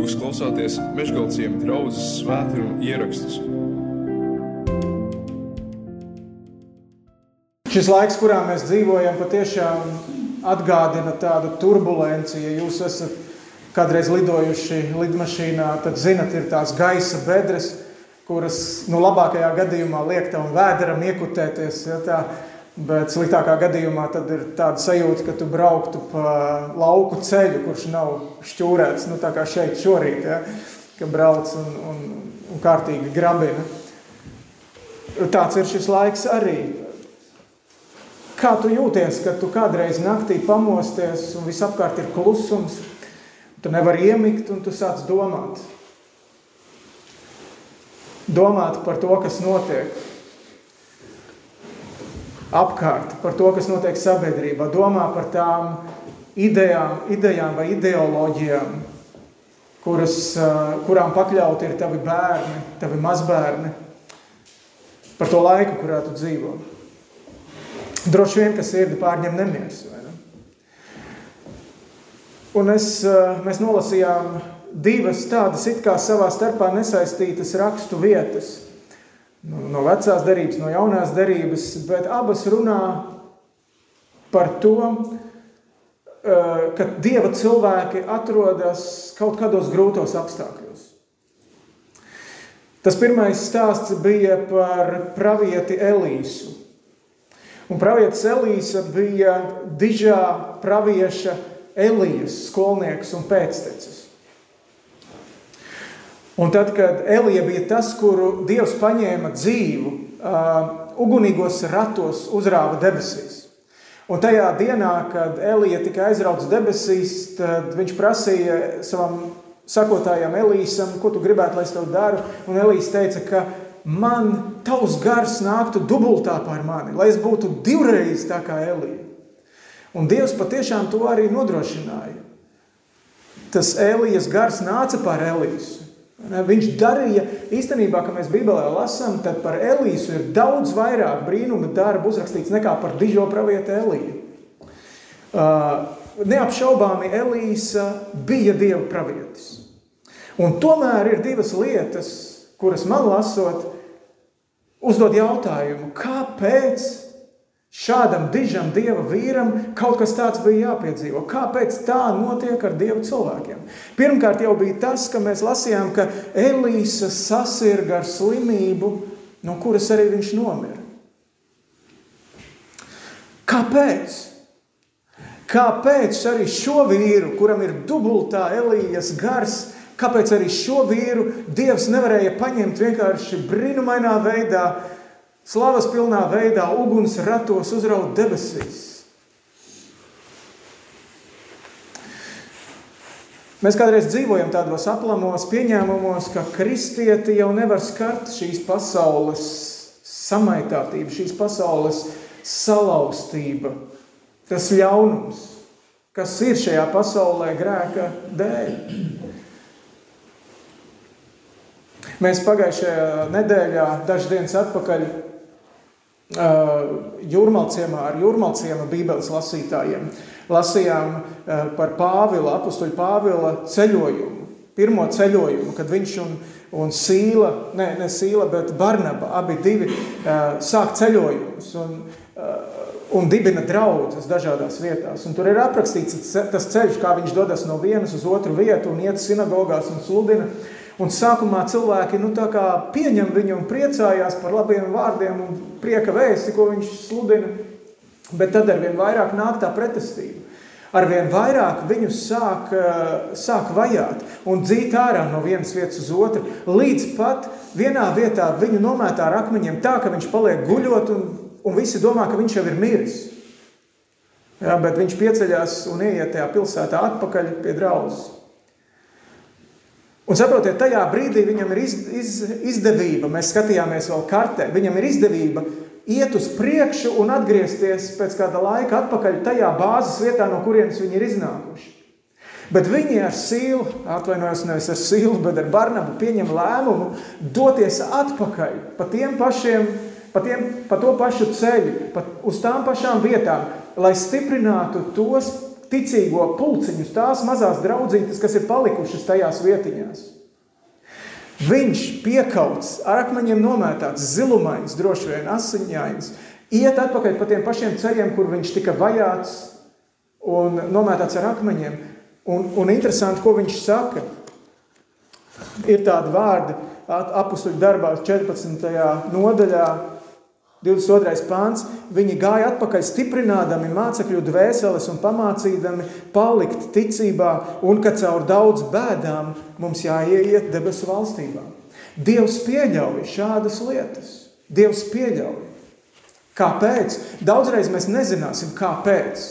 Jūs klausāties Meškāļu draugas svētkrājuma ierakstus. Šis laiks, kurā mēs dzīvojam, patiešām atgādina tādu turbulenci. Ja jūs esat kādreiz lidojuši lidmašīnā, tad zinat, ir tās gaisa bedres, kuras nu, labākajā gadījumā liek tam vēderam iekutēties. Ja, tā, Bet sliktākā gadījumā tad ir tāda sajūta, ka tu brauktu pa lauku ceļu, kurš nav šķūrēts, nu tā kā šeit šorīt, ja, ka brauc un, un, un kārtīgi grabina. Tāds ir šis laiks arī. Kā tu jūties, kad tu kādreiz naktī pamosties un visapkārt ir klusums, tu nevari iemigt un tu sāc domāt. Domāt par to, kas notiek apkārt, par to, kas notiek sabiedrībā, domā par tām idejām, idejām vai ideoloģijām, kuras, kurām pakļauti ir tavi bērni, tavi mazbērni, par to laiku, kurā tu dzīvo. Droši vien, ka sirdi pārņem nemies. Ne? Un es, mēs nolasījām divas tādas it kā savā starpā nesaistītas rakstu vietas – no vecās derības, no jaunās derības, bet abas runā par to, eh, ka dieva cilvēki atrodas kaut kādos grūtos apstākļos. Tas pirmais stāsts bija par pravieti Elīsu. Un pravietis Elīsa bija dižā pravieša Elijas skolnieks un pēctecis. Un tad, kad Elija bija tas, kuru Dievs paņēma dzīvu, uh, ugunīgos ratos uzrāva debesīs. Un tajā dienā, kad Elija tika aizrauts debesīs, tad viņš prasīja savam sakotājam Elīsam, ko tu gribētu, lai es tev daru. Un Elīs teica, ka man tavs gars nāktu dubultā par mani, lai es būtu divreiz tā kā Elija. Un Dievs patiešām to arī nodrošināja. Tas Elijas gars nāca par Elīsu. Viņš darīja, īstenībā, kad mēs Bībelē lasām, tad par Elīsu ir daudz vairāk brīnuma darbu uzrakstīts nekā par dižo pravietu Eliju. Uh, neapšaubāmi Elīsa bija Dieva pravietis. Un tomēr ir divas lietas, kuras man lasot, uzdod jautājumu, kāpēc Šādam dižam dieva vīram kaut kas tāds bija jāpiedzīvo. Kāpēc tā notiek ar dievu cilvēkiem? Pirmkārt, jau bija tas, ka mēs lasījām, ka Elīsa sasirga ar slimību, no kuras arī viņš nomira. Kāpēc? Kāpēc arī šo vīru, kuram ir dubultā Elījas gars, kāpēc arī šo vīru Dievs nevarēja paņemt vienkārši brīnumainā veidā, slavas pilnā veidā uguns ratos uzraut debesīs. Mēs kādreiz dzīvojam tādos aplamos pieņēmumos, ka kristieti jau nevar skart šīs pasaules samaitātība, šīs pasaules salaustība, tas ļaunums, kas ir šajā pasaulē grēka dēļ. Mēs pagājušajā nedēļā, dažas dienas atpakaļ, Jūrmalciemā ar Jūrmalciema bībeles lasītājiem. Lasījām par Pāvila, apustuļu Pāvila ceļojumu, pirmo ceļojumu, kad viņš un, un Sīla, ne, ne Sīla, bet Barnaba, abi divi sāk ceļojumus un, un dibina draudzes dažādās vietās. Un tur ir aprakstīts tas ceļš, kā viņš dodas no vienas uz otru vietu un iet sinagogās un sludina. Un sākumā cilvēki nu, pieņem viņu un priecājās par labiem vārdiem un prieka vēsti, ko viņš sludina. Bet tad ar vien vairāk nāk tā pretestība. Arvien vairāk viņus sāk, eh, sāk vajāt un dzīt ārā no vienas vietas uz otru, līdz pat vienā vietā viņu nomētā ar akmeņiem tā, ka viņš paliek guļot un, un visi domā, ka viņš jau ir miris. Jā, bet viņš pieceļās un ieiet tajā pilsētā atpakaļ pie draudzes. Un saprotiet, tajā brīdī viņam ir iz, iz, izdevība, mēs skatījāmies vēl kartē, viņam ir izdevība iet uz priekšu un atgriezties pēc kāda laika atpakaļ tajā bāzes vietā, no kurienes viņi ir iznākuši. Bet viņi ar sīlu, atvainojos nevis ar sīlu, bet ar Barnabu pieņem lēmumu doties atpakaļ pa tiem pašiem, pa, tiem, pa to pašu ceļu, pa, uz tām pašām vietām, lai stiprinātu tos, ticīgo pulciņus, tās mazās draudzītes, kas ir palikušas tajās vietiņās. Viņš piekauts, ar akmeņiem nomētāts, zilumains, droši vien asiņains, iet atpakaļ pa tiem pašiem ceļiem, kur viņš tika vajāts un nomētāts ar akmeņiem. Un, un interesanti, ko viņš saka. Ir tādi vārdi apustuļu darbā 14. nodaļā, 22. pāns, viņi gāja atpakaļ stiprinādami mācekļu dvēseles un pamācīdami palikt ticībā un ka caur daudz bēdām mums jāieiet debesu valstībā. Dievs pieļauj šādas lietas. Dievs pieļauj. Kāpēc? Daudzreiz mēs nezināsim, kāpēc.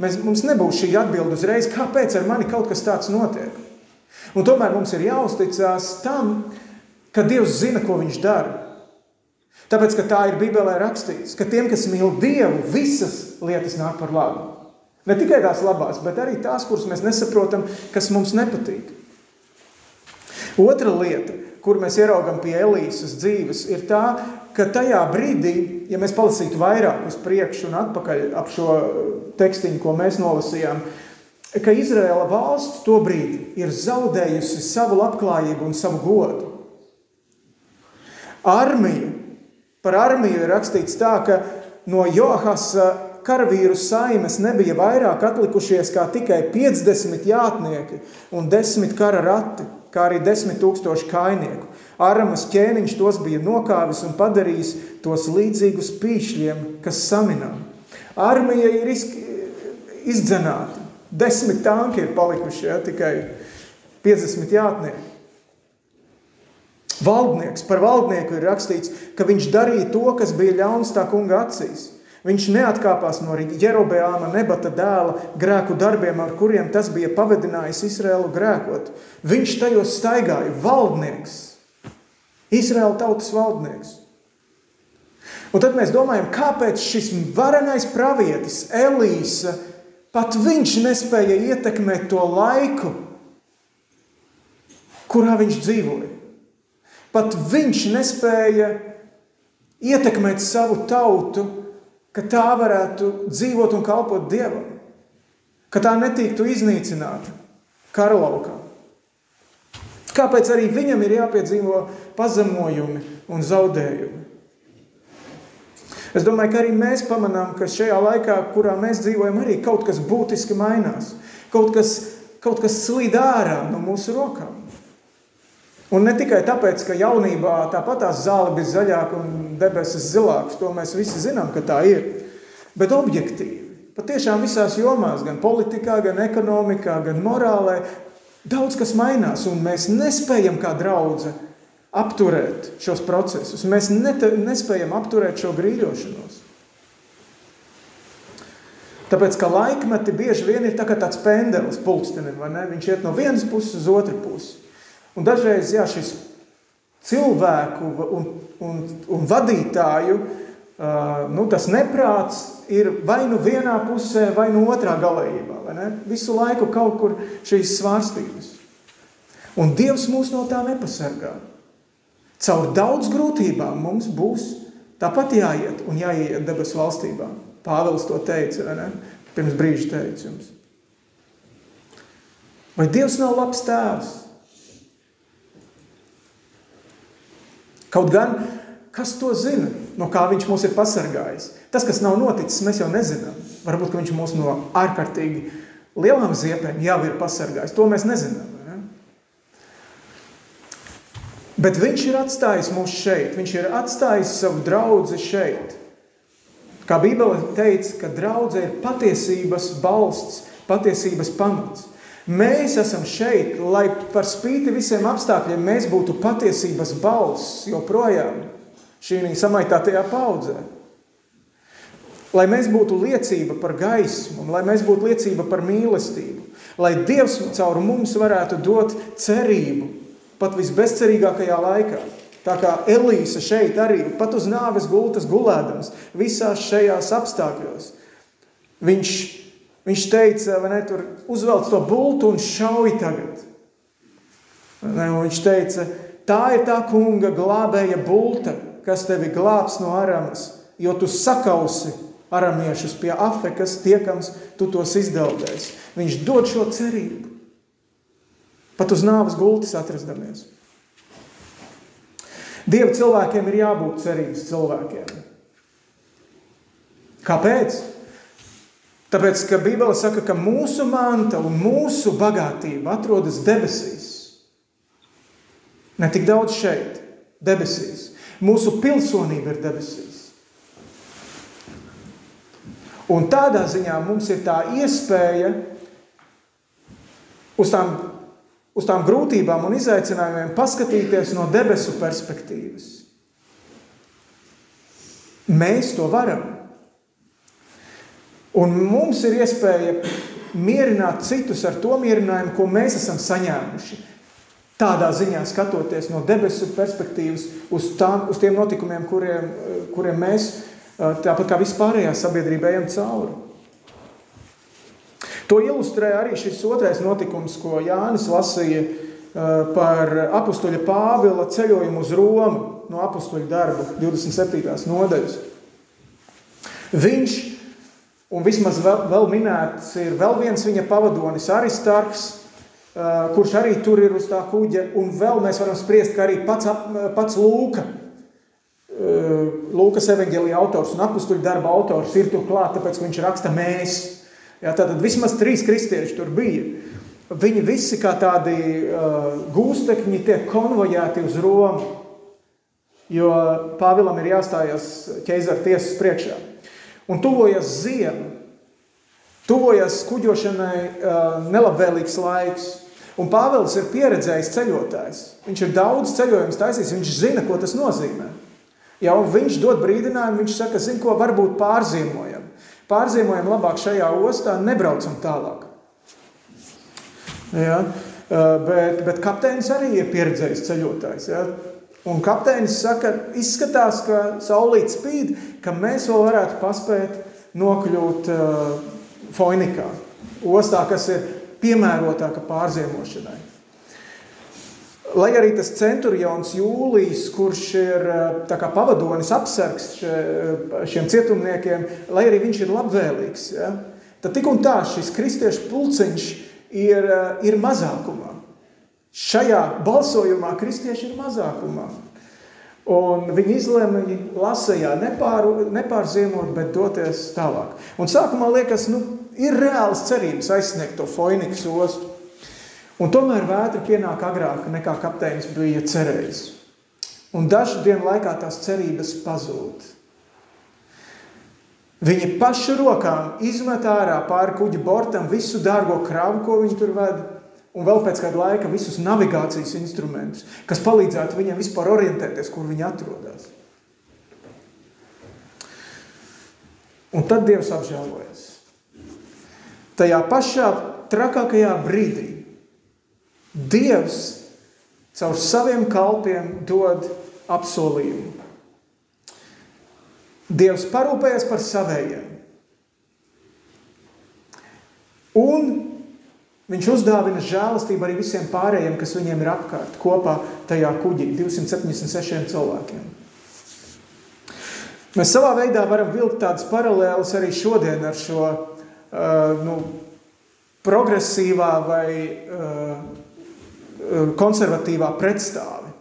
Mēs, mums nebūs šī atbilde uzreiz, kāpēc ar mani kaut kas tāds notiek. Un tomēr mums ir jāuzticas tam, ka Dievs zina, ko viņš dara. Tāpēc, ka tā ir Bībelē rakstīts, ka tiem, kas mīl Dievu, visas lietas nāk par labu. Ne tikai tās labās, bet arī tās, kuras mēs nesaprotam, kas mums nepatīk. Otra lieta, kur mēs ieraugam pie Elīzes dzīves, ir tā, ka tajā brīdī, ja mēs palasītu vairāk uz priekšu un atpakaļ ap šo tekstiņu, ko mēs nolasījām, ka Izraela valsts to brīdi ir zaudējusi savu labklājību un savu godu. Armija Par armiju ir rakstīts tā, ka no Johasa karavīru saimes nebija vairāk atlikušies kā tikai 50 jātnieki un 10 kara rati, kā arī 10 tūkstoši kainieku. Aramas ķēniņš tos bija nokāvis un padarījis tos līdzīgus pīšļiem, kas saminām. Armija ir izdzenāta. Desmit tanki ir palikuši, ja, tikai 50 jātnieki. Valdnieks, par valdnieku ir rakstīts, ka viņš darīja to, kas bija ļauns tā kunga acīs. Viņš neatkāpās no Jerobeāma nebata dēla grēku darbiem, ar kuriem tas bija pavadinājis Izraēlu grēkot. Viņš tajos staigāja, valdnieks, Izraēla tautas valdnieks. Un tad mēs domājam, kāpēc šis varenais pravietis, Elīsa, pat viņš nespēja ietekmēt to laiku, kurā viņš dzīvoja. Pat viņš nespēja ietekmēt savu tautu, ka tā varētu dzīvot un kalpot Dievam, ka tā netiktu iznīcināta karalaukā. Kāpēc arī viņam ir jāpiedzīvo pazemojumi un zaudējumi? Es domāju, ka arī mēs pamanām, ka šajā laikā, kurā mēs dzīvojam, arī kaut kas būtiski mainās. Kaut kas, kaut kas slīd ārā no mūsu rokām. Un ne tikai tāpēc, ka jaunībā tāpat tās zāle bija zaļāka un debesis zilākas, to mēs visi zinām, ka tā ir, bet objektīvi. Patiešām visās jomās, gan politikā, gan ekonomikā, gan morālē, daudz kas mainās, un mēs nespējam kā draudze apturēt šos procesus. Mēs nete, nespējam apturēt šo grīļošanos. Tāpēc, ka laikmeti bieži vien ir tā tāds pendelis pulkstenim, vai ne? Viņš iet no vienas puses uz otru pusi. Un dažreiz jā, šis cilvēku un, un, un vadītāju uh, nu, tas neprāts ir vai nu vienā pusē, vai nu otrā galējībā. Visu laiku kaut kur šīs svārstības. Un Dievs mūs no tā nepasargā. Caur daudz grūtībām mums būs tāpat jāiet un jāiet debesu valstībā. Pāvils to teica? Pirms brīža teica jums. Vai Dievs nav labs tēvs? Kaut gan, kas to zina, no kā viņš mūs ir pasargājis? Tas, kas nav noticis, mēs jau nezinām. Varbūt, viņš mūs no ārkārtīgi lielām ziepēm jau ir pasargājis. To mēs nezinām. Ne? Bet viņš ir atstājis mūs šeit. Viņš ir atstājis savu draugu šeit. Kā Bībele teica, ka draudzē ir patiesības balsts, patiesības pamats. Mēs esam šeit, lai par spīti visiem apstākļiem mēs būtu patiesības balss joprojām šī samaitātajā paudzē. Lai mēs būtu liecība par gaismu, lai mēs būtu liecība par mīlestību, lai Dievs caur mums varētu dot cerību pat visbezcerīgākajā laikā. Tā kā Elīze šeit arī, pat uz nāves gultas gulēdams, visās šajās apstākļos, viņš Viņš teica, vai ne, tur uzvelc to bultu un šauj tagad. Ne, viņš teica, tā ir tā kunga glābēja bulta, kas tevi glābs no aramas, jo tu sakausi aramiešus pie Afrikas, tiekams, tu tos izdeldēs. Viņš dod šo cerību. Pat uz nāves gultis atrastamies. Dieva cilvēkiem ir jābūt cerības cilvēkiem. Kāpēc? Tāpēc, ka Bībele saka, ka mūsu manta un mūsu bagātība atrodas debesīs. Ne tik daudz šeit, debesīs. Mūsu pilsonība ir debesīs. Un tādā ziņā mums ir tā iespēja uz tām, uz tām grūtībām un izaicinājumiem paskatīties no debesu perspektīvas. Mēs to varam. Un mums ir iespēja mierināt citus ar to mierinājumu, ko mēs esam saņēmuši. Tādā ziņā skatoties no debesu perspektīvas uz, tām, uz tiem notikumiem, kuriem, kuriem mēs tāpat kā vispārējā sabiedrība ejam cauri. To ilustrē arī šis otrais notikums, ko Jānis lasīja par apustuļa Pāvila ceļojumu uz Romu no apustuļa darba 27. nodaļas. Viņš, un vismaz vēl, vēl minēts, ir vēl viens viņa pavadonis Aristarks, kurš arī tur ir uz tā kuģa, un vēl mēs varam spriest, ka arī pats, pats Lūka, Lūkas evaņģēlija autors un apstuļu darba autors ir tur klāt, tāpēc, viņš raksta mēs. Jā, tātad vismaz trīs kristieši tur bija. Viņi visi kā tādi uh, gūstekņi tiek konvojēti uz Romu, jo Pāvilam ir jāstājas ķeizara tiesas priekšā. Un tuvojas ziema, tuvojas kuģošanai nelabvēlīgs laiks. Un Pāvils ir pieredzējis ceļotājs. Viņš ir daudz ceļojumus taisījis, viņš zina, ko tas nozīmē. Ja viņš dod brīdinājumu, viņš saka, zin ko, varbūt pārzīmojam. Pārzīmojam labāk šajā ostā, nebraucam tālāk. Ja? Bet, bet kapteinis arī ir pieredzējis ceļotājs. Ja? Un kapteinis saka, izskatās, ka saulīt spīd, ka mēs vēl varētu paspēt nokļūt uh, Foinikā, ostā, kas ir piemērotāka pārziemošanai. Lai arī tas centurions Jūlijs, kurš ir eh, kā, pavadonis, apsargs šiem cietumniekiem, lai arī viņš ir labvēlīgs, ja, tad tik un tā šis kristiešu pulciņš ir, eh, ir mazākumā. Šajā balsojumā kristieši ir mazākumā. Un viņi izlēma lasējā nepār, nepārziemot, bet doties tālāk. Un sākumā liekas, nu, ir reāls cerības aizsniegt to Foinikas ostu. Un tomēr vētra pienāk agrāk nekā kapteinis bija cerējis. Un dažu dienu laikā tās cerības pazūd. Viņi pašu rokām izmet ārā pāri kuģa bortam visu dārgo kravu, ko viņi tur veda, un vēl pēc kāda laika visus navigācijas instrumentus, kas palīdzētu viņiem vispār orientēties, kur viņi atrodas. Un tad Dievs apžēlojas. Tajā pašā trakākajā brīdī Dievs caur saviem kalpiem dod apsolījumu. Dievs parūpējas par savējiem. Un viņš uzdāvina žēlastību arī visiem pārējiem, kas viņiem ir apkārt, kopā tajā kuģī, 276 cilvēkiem. Mēs savā veidā varam vilkt tādas paralēlas arī šodien ar šo uh, nu, progresīvā vai uh, konservatīvā pretstāve.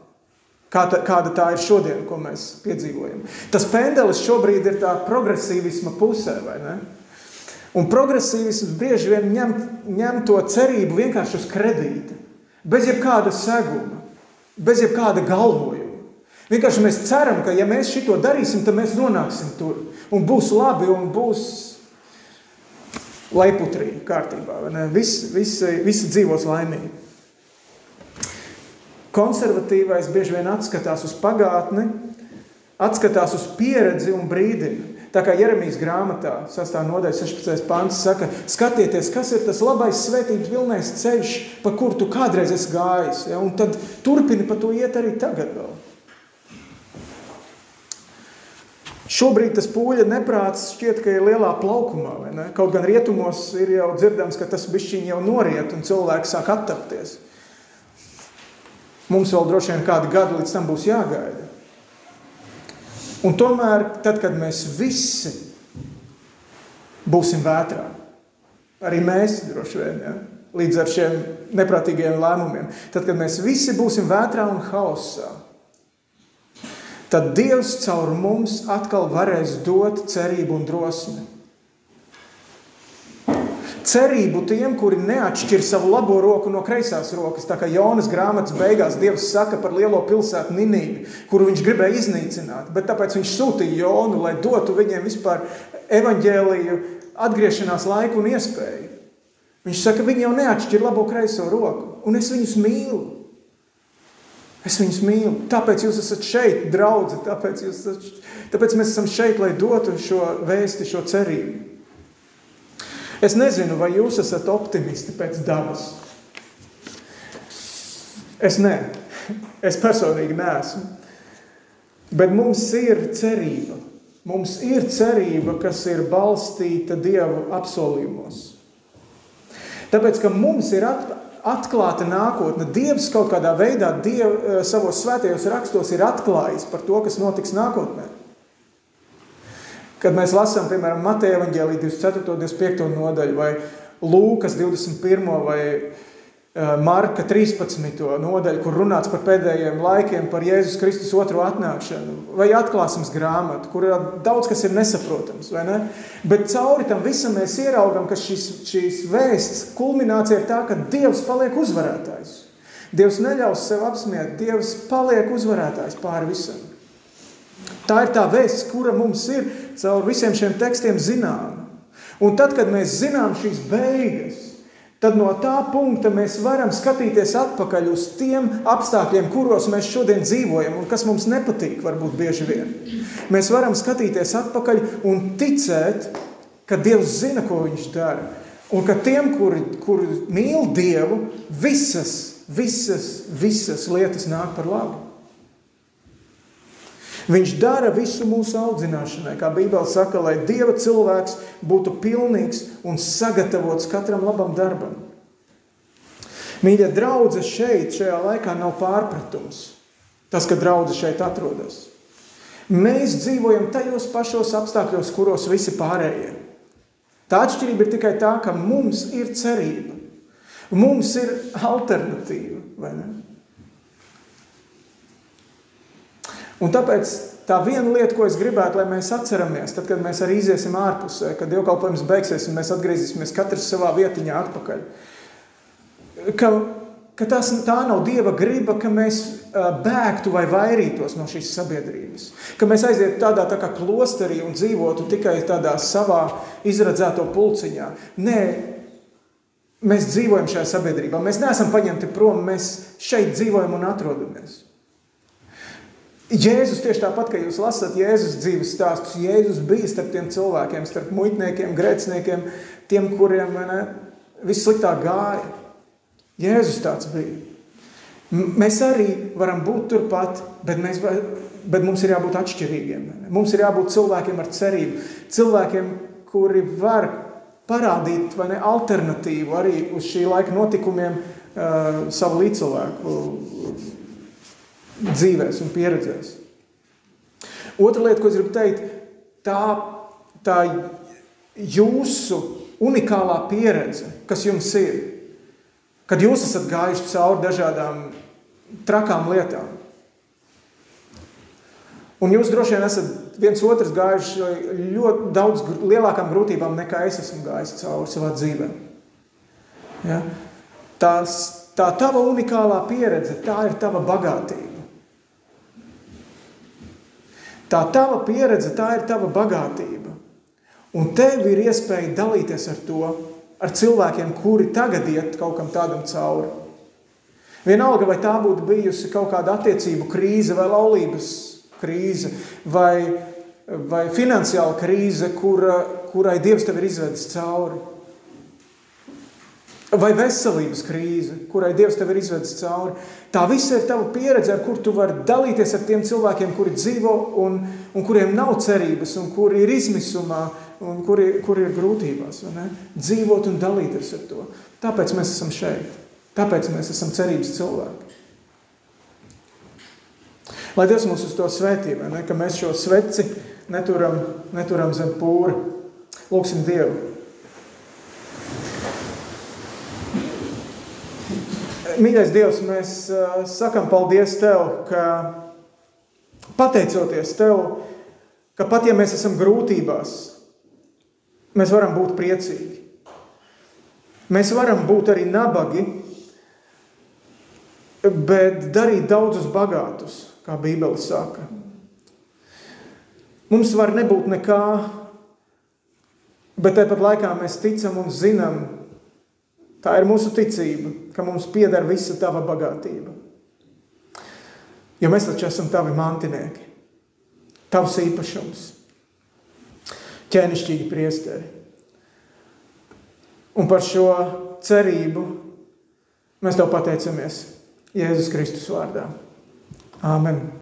Kāda, kāda tā ir šodien, ko mēs piedzīvojam. Tas pendelis šobrīd ir tā progresīvisma pusē, vai ne? Un progresīvisms bieži vien ņem, ņem to cerību vienkārši uz kredīta, bez jebkāda seguma, bez jebkāda galvojuma. Vienkārši mēs ceram, ka ja mēs šito darīsim, tad mēs nonāksim tur un būs labi un būs laiputrī kārtībā. Visi, visi, visi dzīvos laimīgi. Konservatīvais bieži vien atskatās uz pagātni, atskatās uz pieredzi un brīdina. Tā kā Jeremijas grāmatā, 6. nodaļa, 16. pāns saka, skatieties, kas ir tas labais svētības vilnais ceļš, pa kur tu kādreiz esi gājis, ja? un tad turpini pa to iet arī tagad vēl. Šobrīd tas pūļa neprāts šķiet, ka ir lielā plaukumā? Kaut gan rietumos ir jau dzirdams, ka tas bišķiņ jau noriet un cilvēki sāk attapties. Mums vēl droši vien kādi gadi līdz tam būs jāgaida. Un tomēr, tad, kad mēs visi būsim vētrā. Arī mēs droši vien, ja? līdz ar šiem neprātīgiem lēmumiem. Tad, kad mēs visi būsim vētrā un hausā, tad Dievs caur mums atkal varēs dot cerību un drosmi. Cerību tiem, kuri neatšķir savu labo roku no kreisās rokas. Tā kā Jonas grāmatas beigās Dievs saka par lielo pilsētu Ninīvi, kuru viņš gribēja iznīcināt. Bet tāpēc viņš sūtīja Jonu, lai dotu viņiem vispār evaņģēliju, atgriešanās laiku un iespēju. Viņš saka, viņi jau neatšķir labo kreiso roku, un es viņus mīlu. Es viņus mīlu. Tāpēc jūs esat šeit, draugi. Tāpēc, esat, tāpēc mēs esam šeit, lai dotu šo vēsti, šo cerību. Es nezinu, vai jūs esat optimisti pēc dabas. Es nē, es personīgi neesmu. Bet mums ir cerība. Mums ir cerība, kas ir balstīta Dieva apsolījumos. Tāpēc, ka mums ir atklāta nākotne, Dievs kaut kādā veidā Diev, eh, savos svētajos rakstos ir atklājis par to, kas notiks nākotnē. Kad mēs lasām, piemēram, Mateja evaņģēlī 24. un 25. nodaļu, vai Lūkas 21. vai eh, Marka 13. nodaļu, kur runāts par pēdējiem laikiem, par Jēzus Kristus otro atnākšanu, vai atklāsmes grāmatu, kur daudz kas ir nesaprotams, ne? Bet cauri tam visam mēs ieraugam, ka šīs, šīs vēsts kulminācija ir tā, ka Dievs paliek uzvarētājs. Dievs neļaus sev apsmiet, Dievs paliek uzvarētājs pāri visam. Tā ir tā vēsts, kura mums ir caur visiem šiem tekstiem zināma. Un tad, kad mēs zinām šīs beigas, tad no tā punkta mēs varam skatīties atpakaļ uz tiem apstākļiem, kuros mēs šodien dzīvojam un kas mums nepatīk, varbūt bieži vien. Mēs varam skatīties atpakaļ un ticēt, ka Dievs zina, ko Viņš dara. Un ka tiem, kuri, kuri mīl Dievu, visas, visas, visas lietas nāk par labu. Viņš dara visu mūsu audzināšanai, kā Bībele saka, lai Dieva cilvēks būtu pilnīgs un sagatavots katram labam darbam. Mīļa draudzene šeit, šajā laikā nav pārpratums. Tas, ka draudzene šeit atrodas. Mēs dzīvojam tajos pašos apstākļos, kuros visi pārējie. Tā atšķirība ir tikai tā, ka mums ir cerība. Mums ir alternatīva. Un tāpēc tā viena lieta, ko es gribētu, lai mēs atceramies, tad, kad mēs arī iziesim ārpusē, kad dievkalpojums beigsies un mēs atgriezīsimies katrs savā vietiņā atpakaļ, ka, ka tas, tā nav Dieva griba, ka mēs bēgtu vai vairītos no šīs sabiedrības. Ka mēs aizietu tādā tā kā klosterī un dzīvotu tikai tādā savā izradzēto pulciņā. Nē, mēs dzīvojam šajā sabiedrībā. Mēs neesam paņemti prom, mēs šeit dzīvojam un atrodamies. Jēzus tieši tāpat, kā jūs lasat Jēzus dzīves stāstus, Jēzus bija starp tiem cilvēkiem, starp muitniekiem, grēciniekiem, tiem, kuriem ne, vissliktāk gāja. Jēzus tāds bija. Mēs arī varam būt turpat, bet, mēs, bet mums ir jābūt atšķirīgiem. Mums ir jābūt cilvēkiem ar cerību, cilvēkiem, kuri var parādīt ne, alternatīvu arī uz šī laika notikumiem uh, savu līdzcilvēku dzīvēs un pieredzēs. Otra lieta, ko es gribu teikt, tā, tā jūsu unikālā pieredze, kas jums ir, kad jūs esat gājuši cauri dažādām trakām lietām. Un jūs droši vien esat viens otrs gājuši ļoti daudz lielākām grūtībām, nekā es esmu gājis cauri savā dzīvē. Ja? Tās, tā tava unikālā pieredze, tā ir tava bagātība. Tā tava pieredze, tā ir tava bagātība. Un tev ir iespēja dalīties ar to, ar cilvēkiem, kuri tagad iet kaut kam tādam cauri. Vienalga, vai tā būtu bijusi kaut kāda attiecību krīze, vai laulības krīze, vai, vai finansiāla krīze, kura, kurai Dievs tev ir izvedis cauri. Vai veselības krīze, kurai Dievs tev ir izvedis cauri. Tā visa ir tava pieredze, ar kur tu vari dalīties ar tiem cilvēkiem, kuri dzīvo un, un kuriem nav cerības, un kuri ir izmisumā, un kuri, kuri ir grūtībās. Dzīvot un dalīties ar to. Tāpēc mēs esam šeit. Tāpēc mēs esam cerības cilvēki. Lai Dievs mūs uz to svētī, ka mēs šo sveci neturam, neturam zem pūra. Lūksim Dievu. Mīļais Dievs, mēs sakam paldies Tev, ka pateicoties Tev, ka pat ja mēs esam grūtībās, mēs varam būt priecīgi. Mēs varam būt arī nabagi, bet darīt daudzus bagātus, kā Bībele saka. Mums var nebūt nekā, bet tāpat laikā mēs ticam un zinām, Tā ir mūsu ticība, ka mums pieder visa tava bagātība. Jo mēs taču esam tavi mantinieki, tavs īpašums, ķēnišķīgi priesteri. Un par šo cerību mēs tev pateicamies Jēzus Kristus vārdā. Āmen!